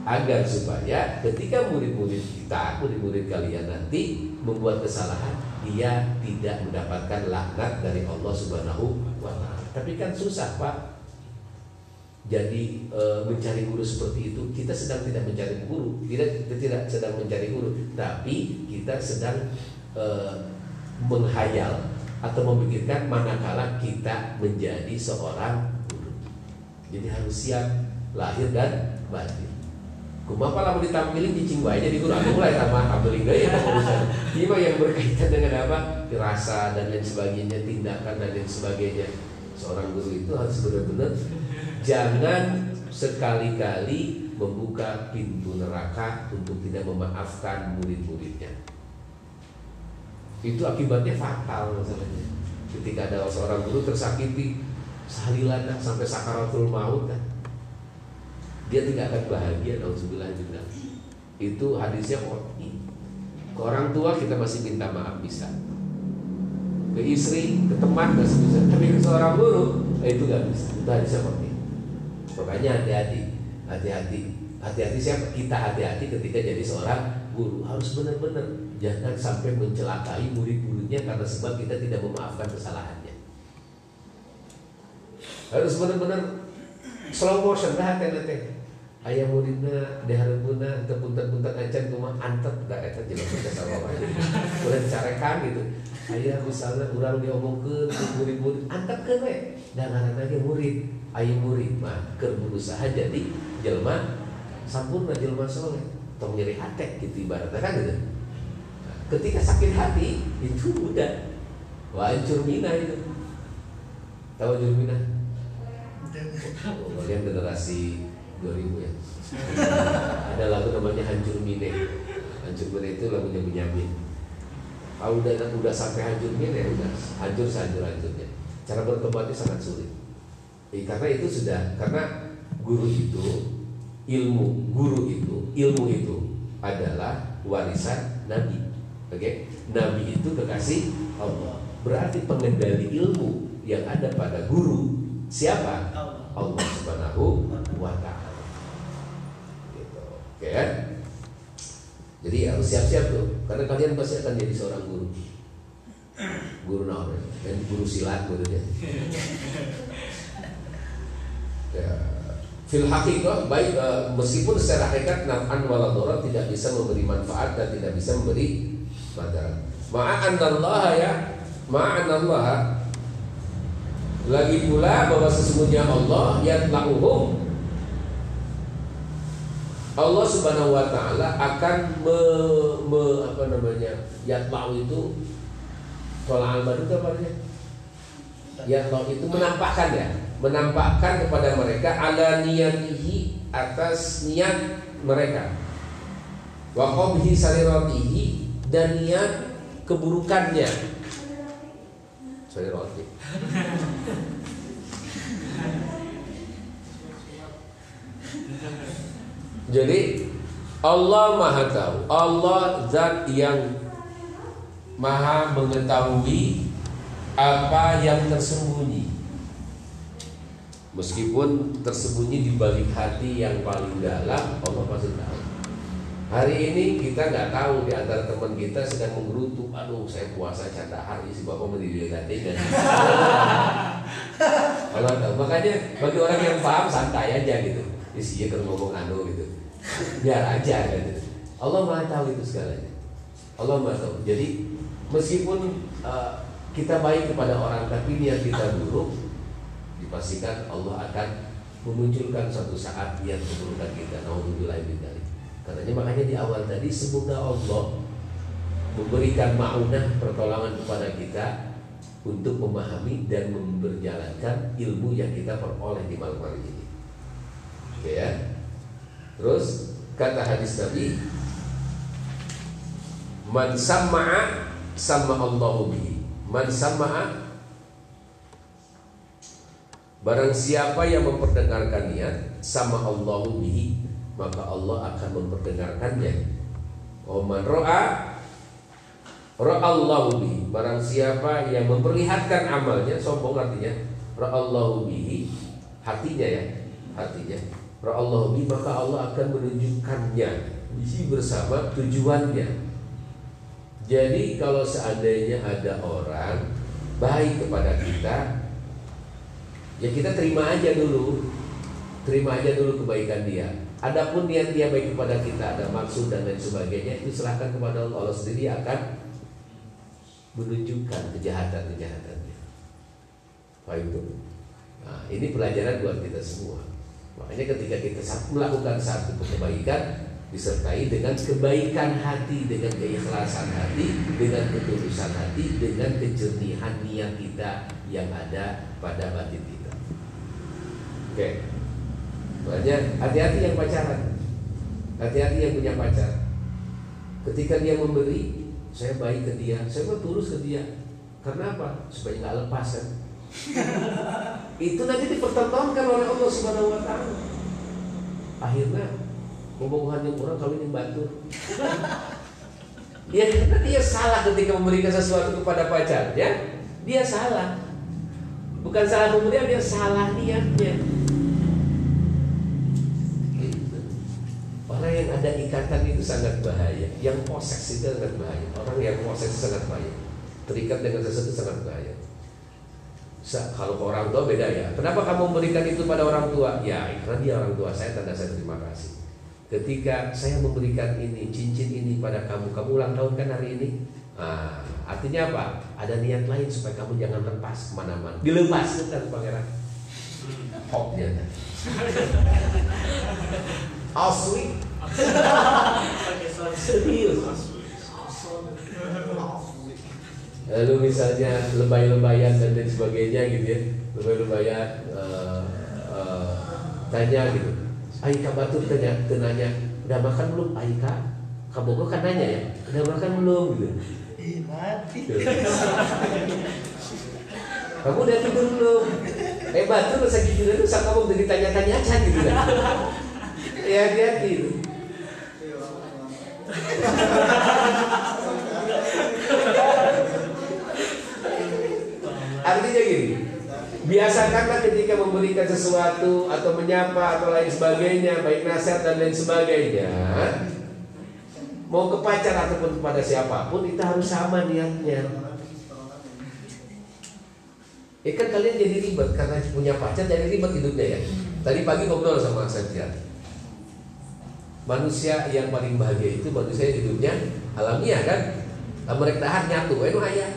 agar supaya ketika murid-murid kita, murid-murid kalian nanti membuat kesalahan, dia tidak mendapatkan laknat dari Allah Subhanahu wa taala. Tapi kan susah, Pak. Jadi e, mencari guru seperti itu, kita sedang tidak mencari guru, tidak kita tidak sedang mencari guru, tapi kita sedang e, menghayal atau memikirkan manakala kita menjadi seorang guru. Jadi harus siap lahir dan batin. Kumaha lamun ditampilin cicing wae jadi guru aku mulai tambah tampilin deui ya urusan. Ini yang berkaitan dengan apa? Rasa dan lain sebagainya, tindakan dan lain sebagainya. Seorang guru itu harus benar-benar jangan sekali-kali membuka pintu neraka untuk tidak memaafkan murid-muridnya. Itu akibatnya fatal masalahnya. Ketika ada seorang guru tersakiti seharilan sampai sakaratul maut kan. Dia tidak akan bahagia nauzubillah juga itu hadisnya qot'i ke orang tua kita masih minta maaf bisa. Ke istri ke teman masih bisa. Tapi ke seorang guru eh, itu nggak bisa. Itu hadisnya qot'i makanya hati-hati. Hati-hati. Hati-hati siapa? Kita hati-hati ketika jadi seorang guru. Harus benar-benar. Jangan sampai mencelakai murid-muridnya karena sebab kita tidak memaafkan kesalahannya. Harus benar-benar slow motion. Dah hati-hati ayah muridna diharapuna untuk punten-punten acan cuma antep dah eta jelas ke sawawa boleh dicarekan gitu. Ayah misalnya urang diomongkeun murid-murid antep ke we. Dan anak ge murid ayah murid mah berusaha jadi jelma sampurna jelma soleh. Tong nyeri hati gitu ibaratnya kan gitu. Ketika sakit hati itu udah. Hancur mina itu. Tahu hancur mina oh, kalian generasi 2000 ya? Ada lagu namanya Hancur Mine Hancur Mine itu lagunya Benyamin. Kalau udah udah sampai hancur mine ya udah. Hancur sehancur hancurnya cara bertobatnya sangat sulit eh, karena itu sudah karena guru itu ilmu guru itu ilmu itu adalah warisan Nabi. Oke, okay? Nabi itu kekasih Allah. Berarti pengendali ilmu yang ada pada guru siapa? Allah Subhanahu wa taala. Gitu. Oke okay, kan? Jadi harus siap-siap tuh, karena kalian pasti akan jadi seorang guru. Guru naon dan guru silat maksudnya. ya. Fil hakikat baik uh, meskipun secara hakikat naf'an waladora tidak bisa memberi manfaat dan tidak bisa memberi madarat. Ma'an Allah ya, ma'an Allah lagi pula bahwa sesungguhnya Allah yang lakuhum Allah Subhanahu wa taala akan me, me apa namanya? Yatlau itu tolak al itu apa namanya? Itu menampakkan ya, menampakkan kepada mereka ala niyatihi atas niat mereka. Wa qabhi sariratihi dan niat keburukannya. Sarirati. Jadi Allah Maha tahu. Allah zat yang Maha mengetahui apa yang tersembunyi. Meskipun tersembunyi di balik hati yang paling dalam, Allah pasti tahu. Hari ini kita nggak tahu di antara teman kita sedang menggerutu, aduh saya puasa canda hari si bapak mendiri dengan. Allah tahu. Makanya bagi orang yang paham santai aja gitu. Isinya kan ngomong anu gitu biar aja gitu. Allah maha tahu itu segalanya Allah maha tahu jadi meskipun uh, kita baik kepada orang tapi niat kita buruk dipastikan Allah akan memunculkan suatu saat niat keburukan kita naudzubillah min katanya makanya di awal tadi semoga Allah memberikan maunah pertolongan kepada kita untuk memahami dan memperjalankan ilmu yang kita peroleh di malam hari ini. Oke ya. Terus kata hadis Nabi Man sama'a sama Allahu bihi. Man sama'a Barang siapa yang memperdengarkan niat sama Allahu bihi, maka Allah akan memperdengarkannya. Oh man ro'a Allahu bihi. Barang siapa yang memperlihatkan amalnya, sombong artinya Allahu bihi, hatinya ya, hatinya Allah bi maka Allah akan menunjukkannya Isi bersama tujuannya Jadi kalau seandainya ada orang Baik kepada kita Ya kita terima aja dulu. Terima aja dulu kebaikan dia. Adapun niat dia baik kepada kita Ada maksud dan lain sebagainya Itu serahkan kepada Allah. Allah sendiri akan Menunjukkan kejahatan-kejahatannya Baik itu? Nah ini pelajaran buat kita semua. Makanya ketika kita melakukan satu kebaikan disertai dengan kebaikan hati, dengan keikhlasan hati, dengan ketulusan hati, dengan kejernihan niat kita yang ada pada batin kita. Oke. Makanya hati-hati yang pacaran. Hati-hati yang punya pacar. Ketika dia memberi, saya baik ke dia, saya mau tulus ke dia. Karena apa? Supaya nggak lepas kan itu nanti dipertontonkan oleh Allah Subhanahu wa taala. Akhirnya bobogohan yang orang kawin yang batu. ya karena dia salah ketika memberikan sesuatu kepada pacarnya, dia salah. Bukan salah pemberian, dia salah niatnya. Gitu. Orang yang ada ikatan itu sangat bahaya. Yang poses itu sangat bahaya. Orang yang poses itu sangat bahaya. Terikat dengan sesuatu sangat bahaya. Kalau ke orang tua beda ya. Kenapa kamu memberikan itu pada orang tua? Ya, karena dia orang tua saya tanda saya terima kasih. Ketika saya memberikan ini cincin ini pada kamu, kamu ulang tahun kan hari ini? Nah, artinya apa? Ada niat lain supaya kamu jangan lepas ke mana-mana. Dilepas kan pangeran. Hop dia. Asli. Serius. lalu misalnya lebay-lebayan dan lain sebagainya gitu ya. Lebay-lebayan uh, uh, tanya gitu. Aika Batur tanya tenanya udah makan belum Aika? Kamu kan nanya ya udah makan belum? Gitu. Mati. Kamu udah tidur belum? Eh Batur sakit tidur sama kamu ditanya-tanya aja gitu kan. Ya hati-hati. itu Artinya gini, biasakanlah ketika memberikan sesuatu atau menyapa atau lain sebagainya, baik nasihat dan lain sebagainya, mau ke pacar ataupun kepada siapa pun itu harus sama niatnya. Ya kan kalian jadi ribet karena punya pacar jadi ribet hidupnya ya. Tadi pagi ngobrol sama Satya. Manusia yang paling bahagia itu manusia yang hidupnya alamiah kan. Mereka tahan nyatu, itu ayah.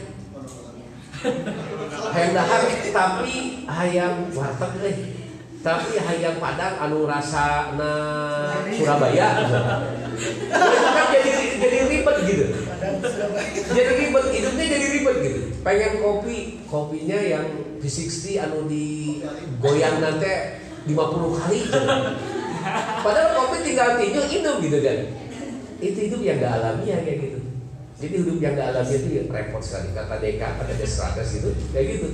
Hayang dahar tapi hayang warteg eh. Tapi hayang padang anu rasa na Surabaya. kan jadi jadi ribet gitu. Jadi ribet hidupnya jadi ribet gitu. Pengen kopi, kopinya yang V60 anu di goyang nanti 50 kali. Gitu. Padahal kopi tinggal tinju hidup gitu kan. Itu hidup yang gak alamiah kayak gitu. Jadi hidup yang gak alamiah itu ya repot sekali. Kata Deka, kata Descartes gitu, kayak gitu.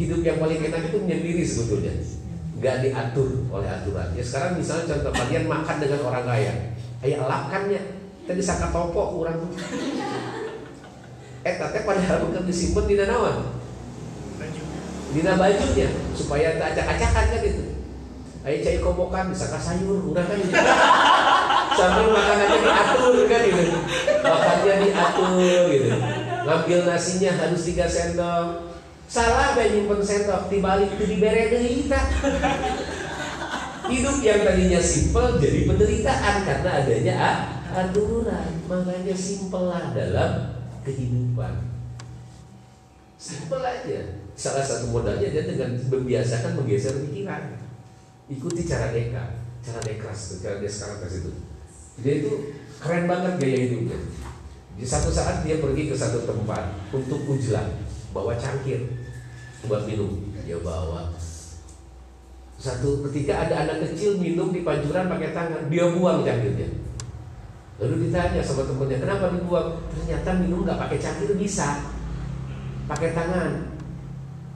Hidup yang paling enak itu menyendiri sebetulnya. Gak diatur oleh aturan. Ya sekarang misalnya contoh kalian makan dengan orang kaya. Ayo lakannya. Tadi saka topo kurang. Eh tapi padahal bukan disimpan di nawan. Dina bajunya supaya tak acak-acakan kan itu. Ayo cai kobokan bisa sayur kurang kan gitu. Sambil makanannya diatur kan gitu. Makannya diatur gitu. Ngambil nasinya harus tiga sendok. Salah gak nyimpen sendok dibalik itu dibere kita. Hidup yang tadinya simpel jadi penderitaan karena adanya aturan. Makanya simpel lah dalam kehidupan. Simpel aja. Salah satu modalnya dia dengan membiasakan menggeser pikiran. Ikuti cara Deka, cara Dekras, cara Descartes itu. Dia itu keren banget gaya hidupnya. Di satu saat dia pergi ke satu tempat untuk ujlan, bawa cangkir buat minum. Dia bawa satu ketika ada anak kecil minum di pancuran pakai tangan, dia buang cangkirnya. Lalu ditanya sama temennya, kenapa dibuang? Ternyata minum nggak pakai cangkir bisa, pakai tangan.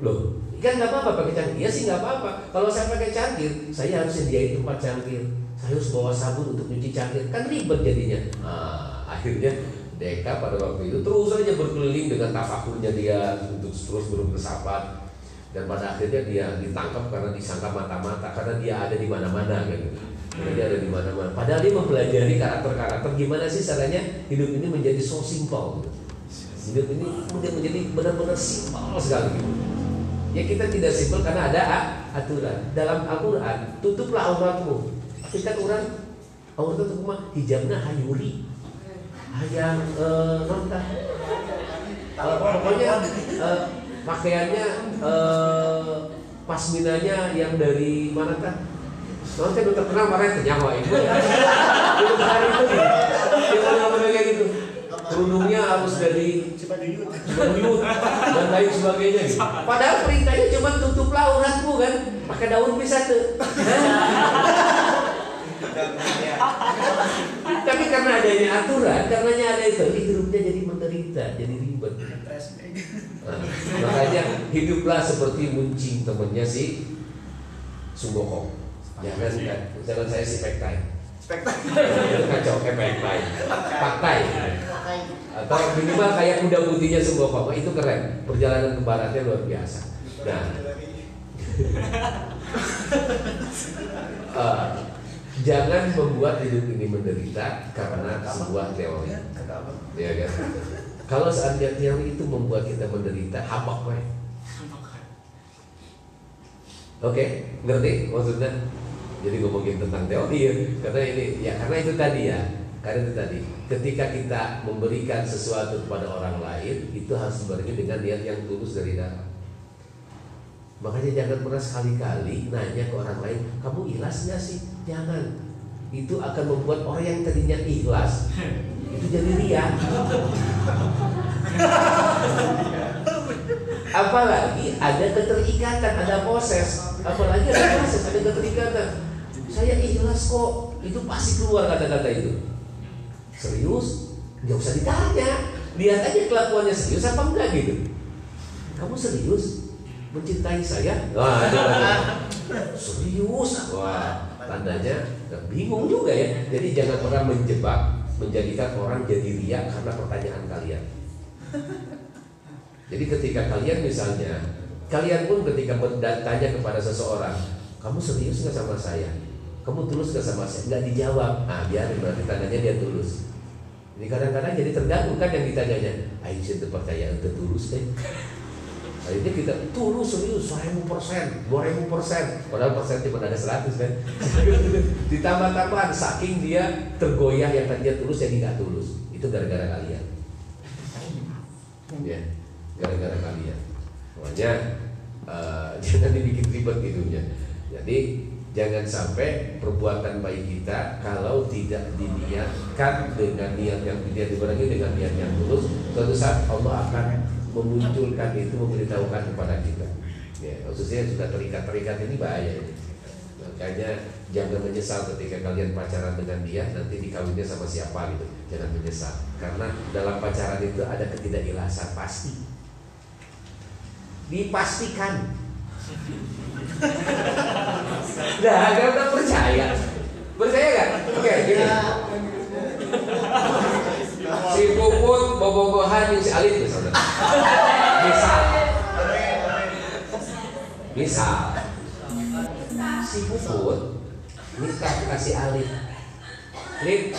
Loh, kan nggak apa-apa pakai cangkir. Iya sih nggak apa-apa. Kalau saya pakai cangkir, saya harus sediain tempat cangkir. Saya harus bawa sabun untuk nyuci cangkir. Kan ribet jadinya. Nah, akhirnya Deka pada waktu itu terus saja berkeliling dengan tafakurnya dia untuk terus berfilsafat dan pada akhirnya dia ditangkap karena disangka mata-mata karena dia ada di mana-mana gitu. Karena dia ada di mana-mana. Padahal dia mempelajari karakter-karakter gimana sih caranya hidup ini menjadi so simple. Gitu. Hidup ini menjadi benar-benar simpel sekali. Gitu. Ya kita tidak simpel karena ada aturan. Dalam Al-Quran, tutuplah auratmu. Tapi kan orang aurat itu mah hijabnya hayuri. Hayang eh, nonton. Uh, pokoknya uh, pakaiannya uh, pasminanya yang dari mana kan? Nanti udah terkenal marah itu nyawa itu. Itu hari itu. Kita nggak kayak gitu. Kerudungnya harus dari Cibaduyut dan lain sebagainya gitu. Padahal perintahnya cuma tutuplah auratmu kan, pakai daun bisa tuh. Tapi karena adanya aturan, karenanya ada itu, hidupnya jadi menderita, jadi ribet. Nah, makanya hiduplah seperti muncing temennya si Sunggokong. Jangan kan, jangan saya si Pektai. Kacau kayak Pektai. Atau minimal kayak kuda putihnya Sunggokong. Itu keren. Perjalanan ke baratnya luar biasa. Nah, uh, jangan membuat hidup ini menderita karena sebuah teori. Ya kan? Kalau seandainya teori itu membuat kita menderita, habak we. Oke, ngerti maksudnya? Jadi ngomongin tentang teori ya, karena ini ya karena itu tadi ya, karena itu tadi. Ketika kita memberikan sesuatu kepada orang lain, itu harus diberikan dengan niat yang tulus dari dalam. Makanya jangan pernah sekali-kali nanya ke orang lain, kamu ikhlas nggak sih? Jangan. Itu akan membuat orang yang tadinya ikhlas itu jadi ria. Apalagi ada keterikatan, ada proses. Apalagi ada proses, ada keterikatan. Saya ikhlas kok. Itu pasti keluar kata-kata itu. Serius? Gak usah ditanya. Lihat aja kelakuannya serius apa enggak gitu. Kamu serius? Mencintai saya? Wah, serius. Wah, tandanya bingung juga ya. Jadi jangan pernah menjebak menjadikan orang jadi riak karena pertanyaan kalian. Jadi ketika kalian misalnya, kalian pun ketika bertanya kepada seseorang, kamu serius nggak sama saya? Kamu tulus nggak sama saya? Nggak dijawab, ah biarin berarti tandanya dia tulus. Jadi kadang-kadang jadi terganggu kan yang ditanyanya, Aisyah itu percaya itu tulus deh. Akhirnya kita tulus serius seribu persen, dua ribu persen, padahal persen cuma ada seratus kan. Ditambah-tambahan saking dia tergoyah yang tadinya tulus jadi nggak tulus. Itu gara-gara kalian. Ya, gara-gara kalian. Makanya uh, jangan dibikin ribet hidupnya. Jadi jangan sampai perbuatan baik kita kalau tidak diniatkan dengan niat yang tidak dibarengi dengan niat yang tulus, suatu saat Allah akan memunculkan itu memberitahukan kepada kita. Ya, khususnya sudah terikat-terikat ini bahaya. Makanya jangan menyesal ketika kalian pacaran dengan dia nanti dikawinnya sama siapa gitu. Jangan menyesal karena dalam pacaran itu ada ketidakikhlasan pasti. Dipastikan. Nah, agak udah percaya. Percaya gak? Oke, gini. Si Puput bobogohan yang si Alif misalnya. Misal. Misal. Si Puput nikah kasih Alif. Lip,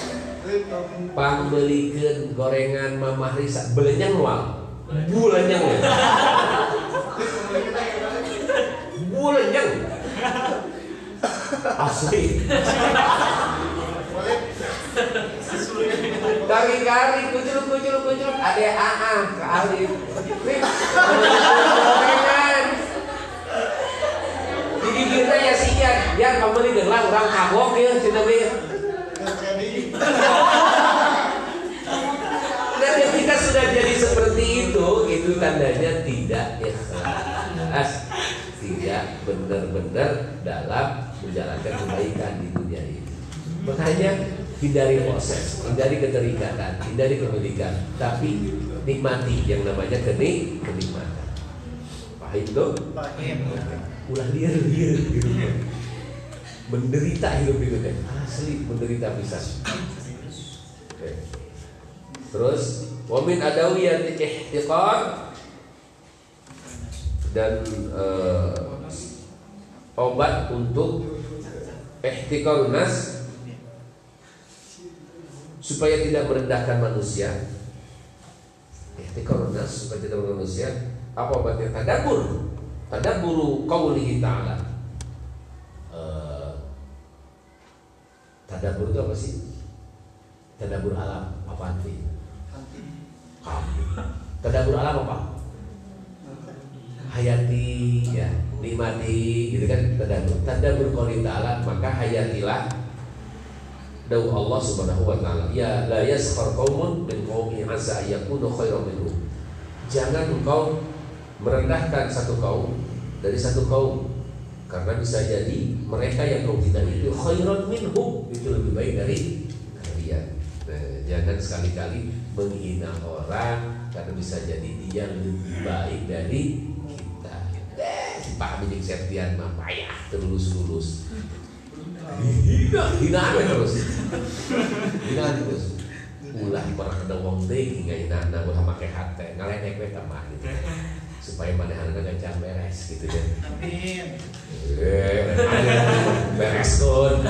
pambelikan gorengan Mamah Risa belenyang wal. Bulannya Bulannya Asli. Kari-kari kucul kucul kucul ada AA ke Alif. Jadi kita ya sih ya, ya ini dengar orang kabok ya cina Dan ketika sudah jadi seperti itu, itu tandanya tidak tidak benar-benar dalam menjalankan kebaikan di dunia ini. Makanya hindari proses, hindari keterikatan, hindari kepemilikan, tapi nikmati yang namanya kenik kenikmatan. Paham tuh? Paham. Ulah liar liar gitu. Menderita hidup itu kan asli menderita bisa. Oke. Terus wamin adawiyat ihtiqar dan uh, obat untuk ihtiqar nas supaya tidak merendahkan manusia. Ihtiqar nas supaya tidak merendahkan manusia. Apa obatnya? Tadabur. Tadaburu qaulihi ta'ala. Uh, tadabur itu apa sih? Tadabur alam apa arti? Tadabur alam apa? Hayati ya, nikmati gitu kan tadabur. Tadabur qouli ta'ala maka hayatilah Dawu Allah Subhanahu wa taala, "Ya la yaskhar qaumun min qaumin asa yakunu khairan minhum." Jangan engkau merendahkan satu kaum dari satu kaum karena bisa jadi mereka yang kau hina itu khairan minhum itu lebih baik dari kalian. Nah, jangan sekali-kali menghina orang karena bisa jadi dia lebih baik dari kita. Pahami jeung Septian mah payah terus-lulus hina. Hinaan terus hinaan terus ulah pernah ada wong teh hingga hinaan ulah make hati. Ngalenek we tamah gitu. Supaya mana anak jangan beres gitu kan amin. Eh beres kon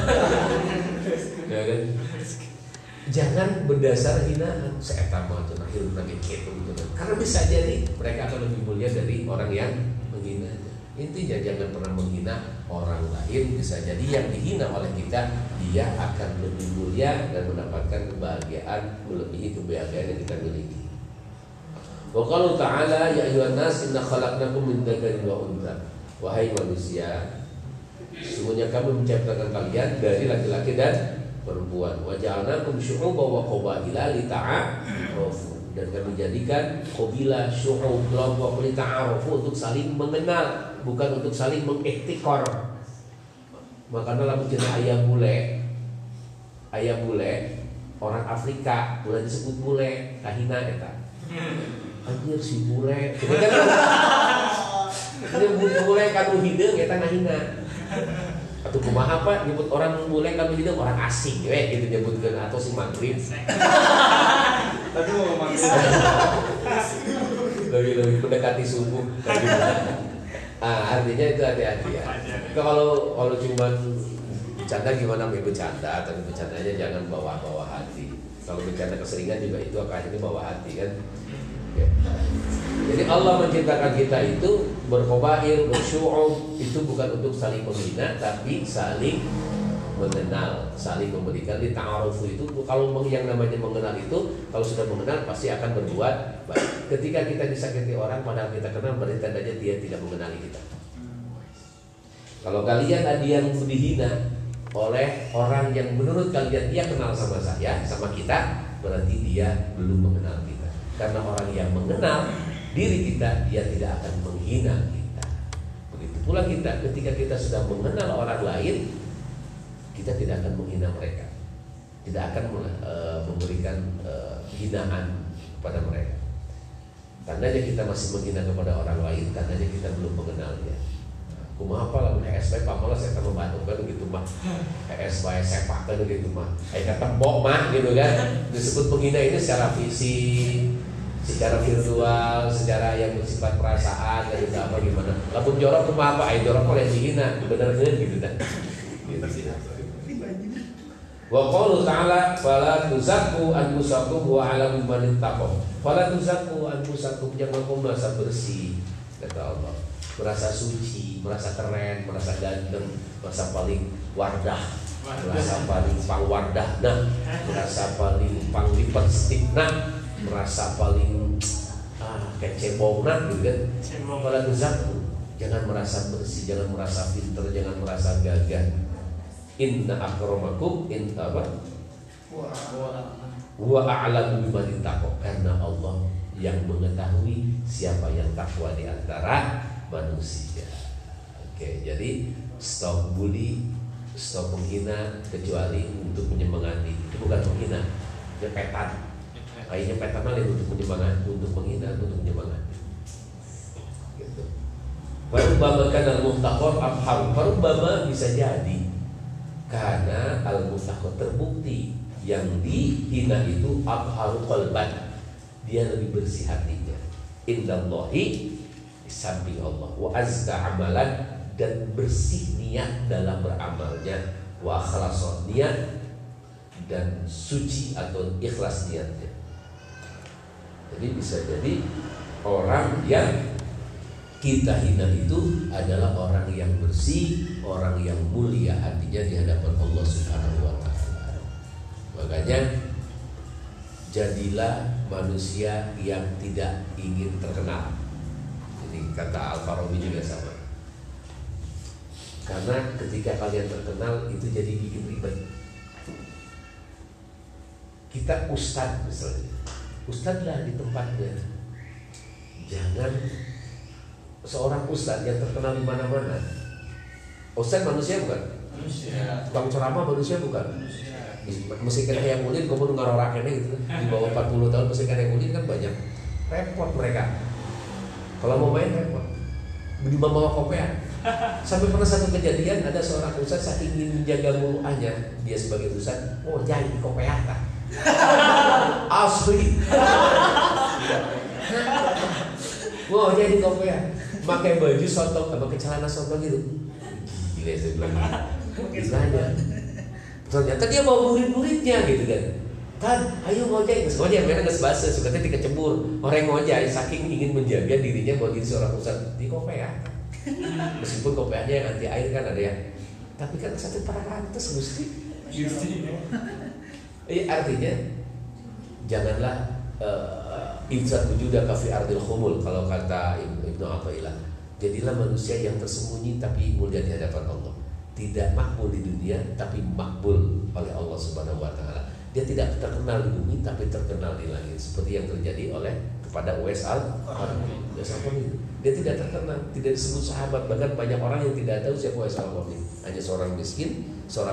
ya kan? Jangan berdasar hinaan saya tahu tuh akhir lagi gitu gitu karena bisa jadi mereka akan lebih mulia dari orang yang menghina intinya jangan pernah menghina orang lain bisa jadi yang dihina oleh kita dia akan lebih mulia dan mendapatkan kebahagiaan melebihi kebahagiaan yang kita miliki. Wa qalu ta'ala ya ayyuhan nas inna khalaqnakum min dzakarin wa untha. Wahai manusia, sesungguhnya kami menciptakan kalian dari laki-laki dan perempuan. Wa ja'alnakum syu'uban wa qabaila lita'arafu. Dan kami menjadikan qabila syu'ub kelompok lita'arafu untuk saling mengenal bukan untuk saling mengiktikor. Makanya dalam cerita ayam bule, ayam bule orang Afrika boleh disebut bule, kahina eta. Anjir si bule, dia bule kanu hideung eta ngahina. atau kumaha apa nyebut orang mulai kami hidup orang asing ya gitu nyebutkan atau si maghrib Mau makan. lebih lebih mendekati subuh ah artinya itu hati-hati ya. Kalau kalau cuman bercanda gimana mau bercanda? Tapi bercandanya jangan bawa bawa hati. Kalau bercanda keseringan juga itu akhirnya bawa hati kan. Jadi Allah menciptakan kita itu berkobair, bersyu'ub itu bukan untuk saling menghina tapi saling mengenal, saling memberikan di ta'arufu itu kalau yang namanya mengenal itu kalau sudah mengenal pasti akan berbuat baik. Ketika kita disakiti orang padahal kita kenal berarti tandanya dia tidak mengenali kita. Kalau kalian ada yang dihina oleh orang yang menurut kalian dia kenal sama saya, sama kita, berarti dia belum mengenal kita. Karena orang yang mengenal diri kita, dia tidak akan menghina kita. Begitu pula kita ketika kita sudah mengenal orang lain, kita tidak akan menghina mereka. Tidak akan eh, memberikan eh, hinaan kepada mereka. Tandanya kita masih menghina kepada orang lain, tandanya kita belum mengenal dia. Kumaha apa lamun ESP pamalah saya tak membantu kan gitu mah. ESP sepak kan gitu mah. Kayak kata bok mah gitu kan. Disebut penghina ini secara fisik, secara virtual, secara yang bersifat perasaan dan itu apa gimana. Lamun jorok kumaha apa? Ayo jorok yang dihina, bener gitu kan. Wa qalu ta'ala fala tuzakku anfusakum wa a'lamu man ittaqo. Fala tuzakku anfusakum jangan kau merasa bersih kata Allah. Merasa suci, merasa keren, merasa ganteng, merasa paling wardah, merasa paling pangwardah nah, merasa paling panglipat nah, merasa paling ah kecebong nah gitu kan. Fala tuzakku jangan merasa bersih, jangan merasa pinter, jangan merasa gagah. Inna akramakum in apa? Wa a'lamu biman karena Allah yang mengetahui siapa yang takwa di antara manusia. Oke, jadi stop bully, stop menghina kecuali untuk menyemangati. Itu bukan menghina, nyepetan. Kayaknya petan lain untuk menyemangati, untuk menghina, untuk menyemangati. Gitu. Farubbama kana al-muhtaqar abhar. Farubbama bisa jadi karena al-muhtaqar terbukti yang dihina itu abharu qalban. Dia lebih bersih hatinya. Indallahi di samping Allah wa azka amalan dan bersih niat dalam beramalnya wa akhlason niat dan suci atau ikhlas niatnya. Jadi bisa jadi orang yang kita hina itu adalah orang yang bersih, orang yang mulia hatinya di hadapan Allah Subhanahu wa taala. Makanya jadilah manusia yang tidak ingin terkenal. Jadi kata Al-Farabi juga sama. Karena ketika kalian terkenal itu jadi bikin ribet. Kita ustad misalnya. Ustadlah di tempatnya. Jangan seorang ustadz yang terkenal di mana-mana. Ustadz manusia bukan? Manusia. Tukang ceramah manusia bukan? Manusia. Mesti kena yang ulin, kamu ngarorakennya gitu Di bawah 40 tahun mesti kena yang ulin kan banyak Repot mereka Kalau mau main repot Di bawah kopean Sampai pernah satu kejadian ada seorang ustadz saking ingin menjaga muruahnya Dia sebagai ustadz, oh jadi di kopean tak? Asli Wah jadi kopean Pakai baju sotok, pakai celana sotok gitu. Gila saya bilang Gilanya ternyata dia bawa murid-muridnya gitu kan. Kan ayo ngojek. Nggak ngojek mereka nggak sebasa suka ketika cembur orang ngojek saking ingin menjaga dirinya buat jadi seorang ustad di kopea meskipun kopeanya yang anti air kan ada ya. Tapi kan satu peratus gusti. Iya artinya janganlah uh, insat wujuda kafi ardil khumul kalau kata Ibnu Athaillah jadilah manusia yang tersembunyi tapi mulia di hadapan Allah. Tidak makbul di dunia tapi makbul oleh Allah Subhanahu wa taala. Dia tidak terkenal di bumi tapi terkenal di langit seperti yang terjadi oleh kepada Uwais al qarni Dia tidak terkenal, tidak disebut sahabat. Bahkan banyak orang yang tidak tahu siapa Uwais al Hanya seorang miskin, seorang